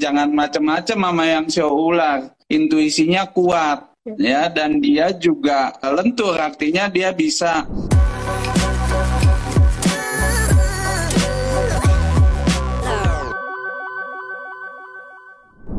jangan macam-macam sama yang show ular. Intuisinya kuat ya. dan dia juga lentur. Artinya dia bisa.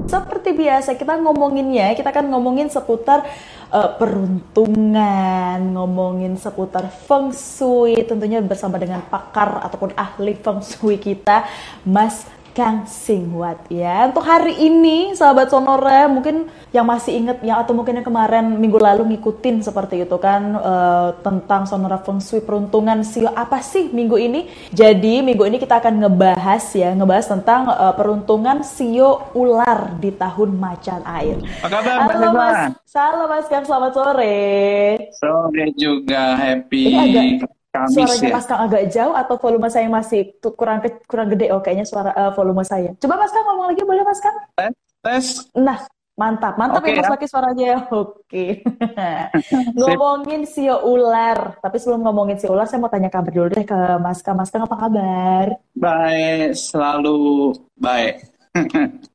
Seperti biasa kita ngomonginnya, kita kan ngomongin seputar uh, peruntungan, ngomongin seputar feng shui, tentunya bersama dengan pakar ataupun ahli feng shui kita, Mas Kang Singwat ya. Untuk hari ini sahabat Sonora mungkin yang masih inget ya atau mungkin yang kemarin minggu lalu ngikutin seperti itu kan uh, tentang Sonora Feng Shui peruntungan sio apa sih minggu ini? Jadi minggu ini kita akan ngebahas ya, ngebahas tentang uh, peruntungan sio ular di tahun macan air. Apa kabar Halo Mas, Halo Mas Kang, selamat sore. Sore juga, happy. Ini agak Kamis suaranya ya. Mas Kang agak jauh atau volume saya masih kurang kurang gede oh kayaknya suara eh, volume saya. Coba Mas Kang ngomong lagi boleh Mas Kang? Tes, tes. Nah, mantap. Mantap Oke ya Mas ya. pakai suaranya. Oke. ngomongin sio ular. Tapi sebelum ngomongin sio ular, saya mau tanya kabar dulu deh ke Mas Kang. Mas Kang apa kabar? Baik, selalu baik.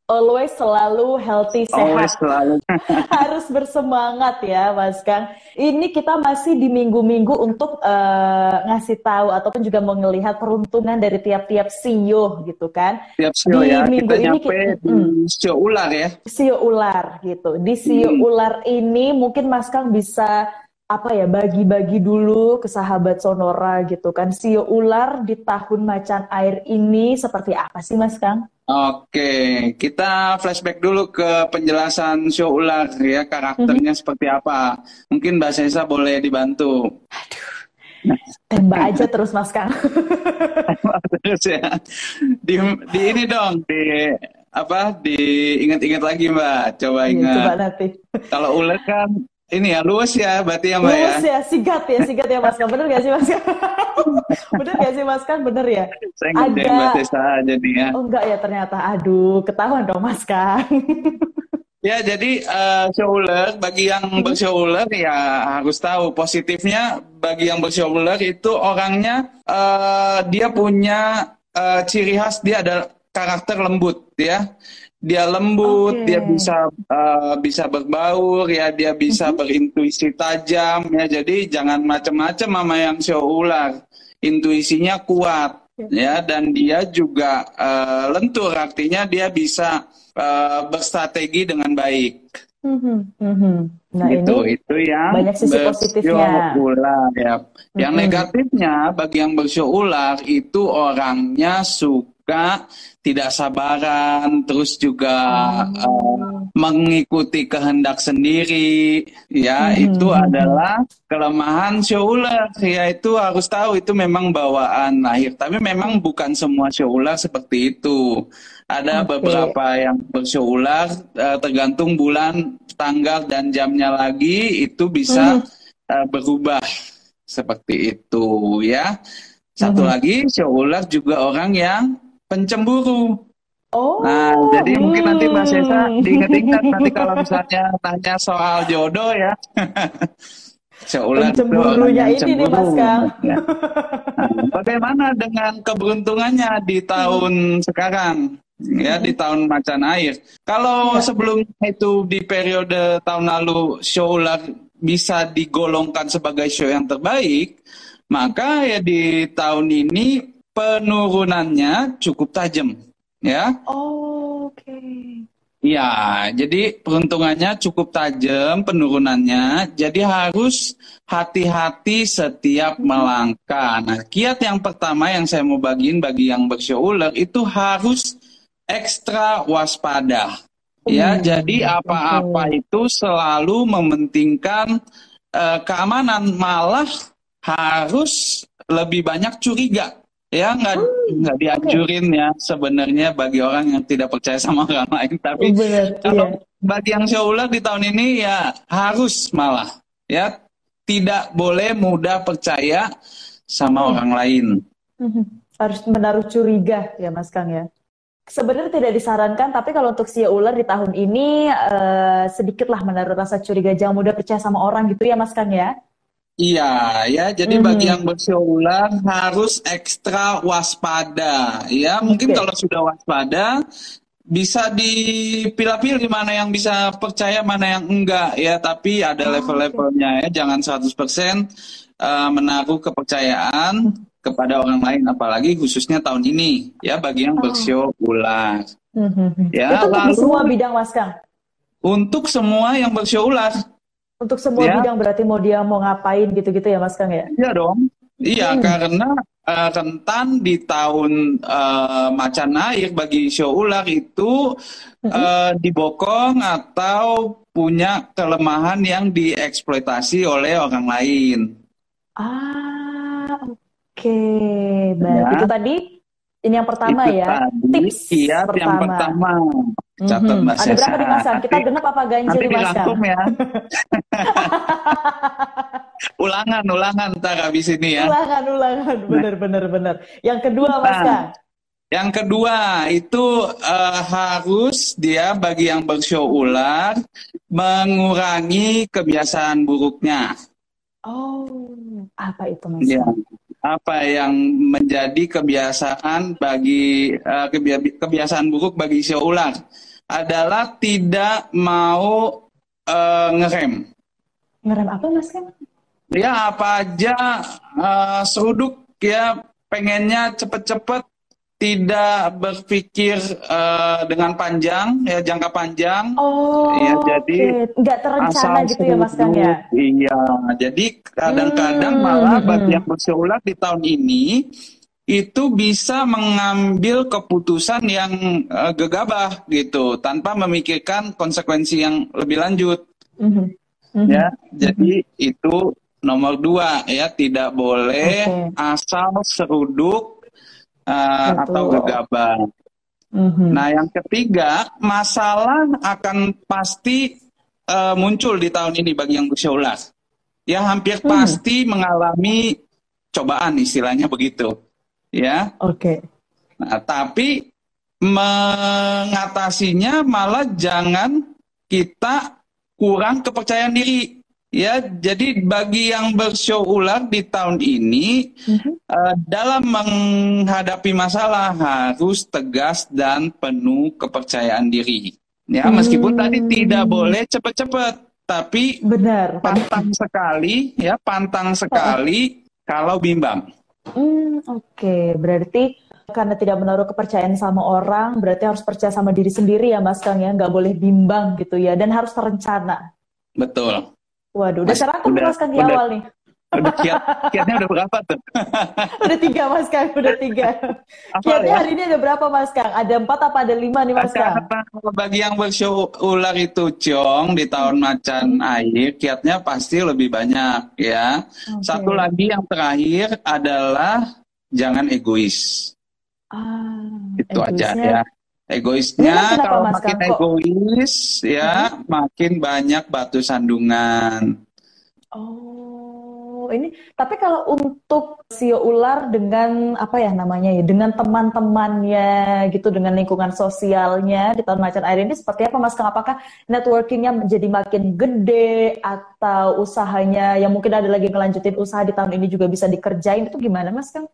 Always selalu healthy, Always sehat. selalu. Harus bersemangat ya Mas Kang. Ini kita masih di minggu-minggu untuk eh, ngasih tahu ataupun juga mau ngelihat peruntungan dari tiap-tiap sio gitu kan. Tiap show Di ya, minggu kita ini nyampe ki- di mm. show ular ya. sio ular gitu. Di sio Hmm. ular ini mungkin Mas Kang bisa apa ya bagi-bagi dulu ke sahabat Sonora gitu kan. Sio ular di tahun macan air ini seperti apa sih Mas Kang? Oke, kita flashback dulu ke penjelasan show ular ya, karakternya Mhm. seperti apa. Mungkin Mbak Sesa boleh dibantu. Tembak aja terus Mas Kang. Terus ya. Di, di ini dong, di apa? Diingat-ingat lagi Mbak. Coba Iya, ingat. coba nanti. Kalau ular kan ini ya luas ya, berarti ya Mbak ya. Lulus ya, sigat ya, sigat ya Mas Kang. Bener gak sih Mas Kang? Bener gak sih Mas Kang? Bener ya? Saya ngerjain Mbak Agak, Sesa jadinya. oh enggak ya ternyata. Aduh, ketahuan dong Mas Kang. Ya, jadi eh, show ular bagi yang Mhm. bershow ular ya harus tahu positifnya bagi yang bershow ular itu orangnya eh, dia punya eh, ciri khas dia ada karakter lembut ya. Dia lembut, Oke. dia bisa eh, bisa berbaur ya, dia bisa Mhm. berintuisi tajam ya. Jadi jangan macam-macam sama yang show ular. Intuisinya kuat ya dan dia juga eh, lentur artinya dia bisa eh, berstrategi dengan baik Mhm, mhm. Nah gitu ini itu yang banyak sisi positifnya. ular ya yang Mhm. negatifnya bagi yang bersio ular itu orangnya suka tidak sabaran terus juga Oh. mengikuti kehendak sendiri ya Mhm, itu adalah kelemahan show ular ya itu harus tahu itu memang bawaan lahir tapi memang bukan semua show ular seperti itu ada Oke. beberapa yang bershow ular eh, tergantung bulan tanggal dan jamnya lagi itu bisa Mhm. eh, berubah seperti itu ya satu Mhm. lagi show ular juga orang yang pencemburu Oh, Nah, jadi mungkin nanti Mbak Sesa hmm. diingat-ingat nanti kalau misalnya tanya soal jodoh ya. Pencemburunya ini nih, Mas cemburu. Kang. Ya. Nah, bagaimana dengan keberuntungannya di tahun sekarang? Ya, di tahun macan air. Kalau Ya. sebelumnya itu di periode tahun lalu show ular bisa digolongkan sebagai show yang terbaik, maka ya di tahun ini penurunannya cukup tajam. Ya, Oh, oke. Ya, jadi peruntungannya cukup tajam penurunannya, jadi harus hati-hati setiap melangkah. Nah, kiat yang pertama yang saya mau bagiin bagi yang bersio ular itu harus ekstra waspada. Ya, Hmm, jadi apa-apa itu selalu mementingkan eh, keamanan, malah harus lebih banyak curiga. Ya, nggak Hmm, nggak dianjurin ya sebenarnya bagi orang yang tidak percaya sama orang lain. Tapi Bener, kalau iya. bagi yang show ular di tahun ini ya harus malah ya tidak boleh mudah percaya sama Hmm. orang lain. Mhm. Harus menaruh curiga ya Mas Kang ya. Sebenarnya tidak disarankan, tapi kalau untuk sio ular di tahun ini eh, sedikitlah menaruh rasa curiga, jangan mudah percaya sama orang gitu ya Mas Kang ya. Iya, ya. Jadi Mhm. bagi yang bersio ular harus ekstra waspada. Ya, mungkin kalau sudah waspada, bisa dipilah-pilih mana yang bisa percaya, mana yang enggak ya. Tapi ada Oh, level-levelnya ya. Jangan 100% eh, menaruh kepercayaan kepada orang lain, apalagi khususnya tahun ini ya bagi yang Oh. bersio ular. Mhm. Ya, Itu lalu- semua bidang Mas Kang. Untuk semua yang bersio ular, Untuk semua Ya. bidang berarti mau dia mau ngapain gitu-gitu ya Mas Kang ya? iya dong. Iya, Hmm. karena eh, rentan di tahun eh, macan air bagi sio ular itu eh, dibokong atau punya kelemahan yang dieksploitasi oleh orang lain. Ah, oke. Baik. Ya. Itu tadi ini yang pertama Itu ya. tadi Tips kiat yang pertama. Catat Mhm. Mbak Ada berapa nih Mas? Nanti- Kita genap apa ganjil Nanti Mas Kang? dirangkum ya. ulangan, ulangan ntar habis ini ya. Ulangan, ulangan. Bener, bener, bener. Yang kedua Mas Nah. Yang kedua itu eh, harus dia bagi yang bersio ular mengurangi kebiasaan buruknya. Oh, apa itu Mas Ya. Apa yang menjadi kebiasaan bagi eh, kebia- kebiasaan buruk bagi sio ular adalah tidak mau eh, ngerem. Ngerem apa Mas? Ya apa aja eh, seruduk ya pengennya cepet-cepet tidak berpikir eh, dengan panjang ya jangka panjang Oh, Iya, jadi oke. Nggak terencana gitu ya Mas Kang ya? Iya, jadi kadang-kadang Hmm, malah hmm, bagi hmm. yang berseulat di tahun ini itu bisa mengambil keputusan yang eh, gegabah gitu tanpa memikirkan konsekuensi yang lebih lanjut Mhm. Mhm. ya. Jadi itu nomor dua ya tidak boleh Oke. asal seruduk eh, Betul. atau gegabah. Mhm. Nah, yang ketiga, masalah akan pasti eh, muncul di tahun ini bagi yang berusia ulas. Ya, hampir Hmm. pasti mengalami cobaan istilahnya begitu. Ya. Oke. Nah, tapi mengatasinya malah jangan kita kurang kepercayaan diri. Ya, jadi bagi yang bersio ular di tahun ini Mhm. Eh, dalam menghadapi masalah harus tegas dan penuh kepercayaan diri. Ya, meskipun Hmm. tadi tidak boleh cepat-cepat, tapi Benar. pantang sekali, ya pantang sekali kalau bimbang. Hmm, oke. Berarti karena tidak menaruh kepercayaan sama orang, berarti harus percaya sama diri sendiri ya Mas Kang ya, nggak boleh bimbang gitu ya, dan harus terencana. Betul. Waduh, udah Mas, udah- Mas Kang di udah. awal nih. Udah kiat, kiatnya udah berapa tuh? Udah tiga Mas Kang, udah tiga. Apa Kiatnya ya? hari ini ada berapa Mas Kang? Ada empat apa ada lima nih Mas Kang? Bagi yang bersio ular itu Ciong di tahun macan air, kiatnya pasti lebih banyak ya. Oke. Satu lagi yang terakhir adalah jangan egois. Ah, Itu aja ya. Egoisnya Memang kenapa, kalau Mas makin egois ya makin banyak batu sandungan. Oh, ini tapi kalau untuk sio ular dengan apa ya namanya ya, dengan teman-temannya gitu, dengan lingkungan sosialnya di tahun macan air ini seperti apa Mas Kang? Apakah networkingnya menjadi makin gede atau usahanya yang mungkin ada lagi ngelanjutin usaha di tahun ini juga bisa dikerjain itu gimana Mas Kang?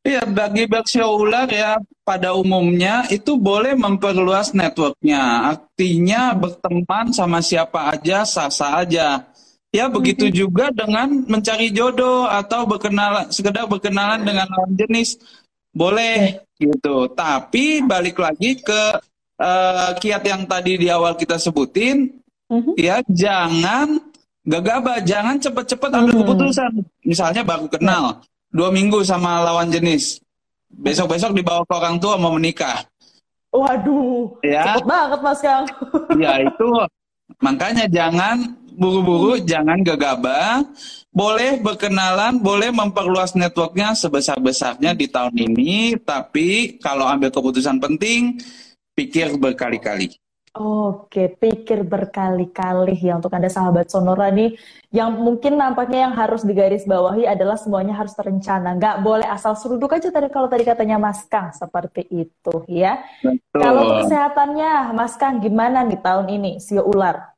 Iya, bagi bersio ular ya pada umumnya itu boleh memperluas networknya. Artinya berteman sama siapa aja sah-sah aja. Ya begitu juga dengan mencari jodoh atau berkenalan sekedar berkenalan dengan lawan jenis boleh gitu. Tapi balik lagi ke eh, kiat yang tadi di awal kita sebutin Mhm. ya jangan gegabah, jangan cepet-cepet ambil Hmm. keputusan. Misalnya baru kenal dua minggu sama lawan jenis, besok-besok dibawa ke orang tua mau menikah, Waduh, ya, cepet banget Mas Kang. ya itu makanya jangan buru-buru, jangan gegabah. Boleh berkenalan, boleh memperluas networknya sebesar-besarnya di tahun ini, tapi kalau ambil keputusan penting, pikir berkali-kali. Oke, pikir berkali-kali ya untuk Anda sahabat Sonora nih yang mungkin nampaknya yang harus digarisbawahi adalah semuanya harus terencana. Nggak boleh asal seruduk aja tadi kalau tadi katanya Mas Kang seperti itu ya. Betul. Kalau kesehatannya Mas Kang gimana nih tahun ini sio ular?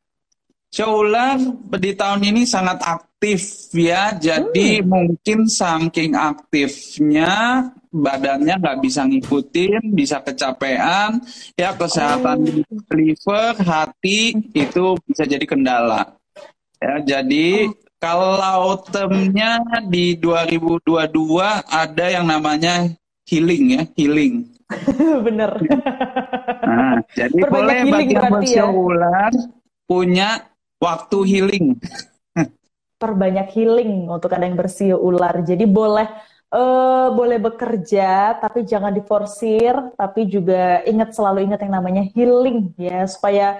Ular di tahun ini sangat aktif ya, jadi Hmm. mungkin saking aktifnya badannya nggak bisa ngikutin, bisa kecapean, ya kesehatan liver, hati itu bisa jadi kendala. Ya, jadi kalau termnya di 2022 ada yang namanya healing ya, healing. Bener. Nah, jadi Perbanyak boleh bagi yang ya. ular punya waktu healing. Perbanyak healing untuk ada yang bersio ular. Jadi boleh eh, boleh bekerja, tapi jangan diforsir, tapi juga ingat selalu ingat yang namanya healing ya, supaya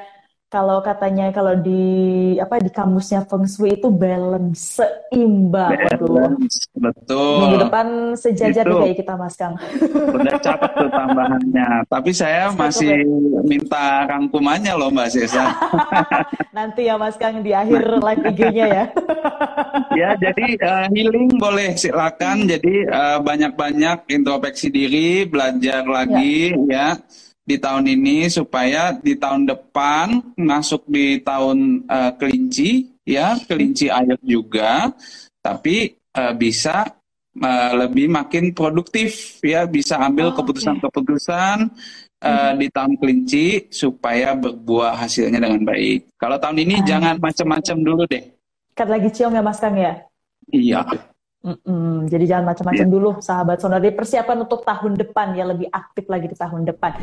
kalau katanya kalau di apa di kamusnya Feng Shui itu balance, seimbang. Balance. Betul. Minggu depan sejajar Itu. nih kayak kita Mas Kang. Udah catat tuh tambahannya. Tapi saya masih minta rangkumannya loh Mbak Sesa. Nanti ya Mas Kang di akhir live IG-nya ya. ya, jadi eh, healing boleh silakan. Jadi eh, banyak-banyak introspeksi diri, belajar lagi ya di tahun ini supaya di tahun depan masuk di tahun eh, kelinci ya, kelinci air juga, tapi eh, bisa eh, lebih makin produktif ya, bisa ambil Oh, keputusan-keputusan eh, di tahun kelinci supaya berbuah hasilnya dengan baik. Kalau tahun ini Ah, jangan macam-macam dulu deh. Kan lagi ciong ya Mas Kang ya. Iya. Mm-mm, jadi jangan macam-macam dulu, sahabat sonora. Dipersiapkan untuk tahun depan ya lebih aktif lagi di tahun depan.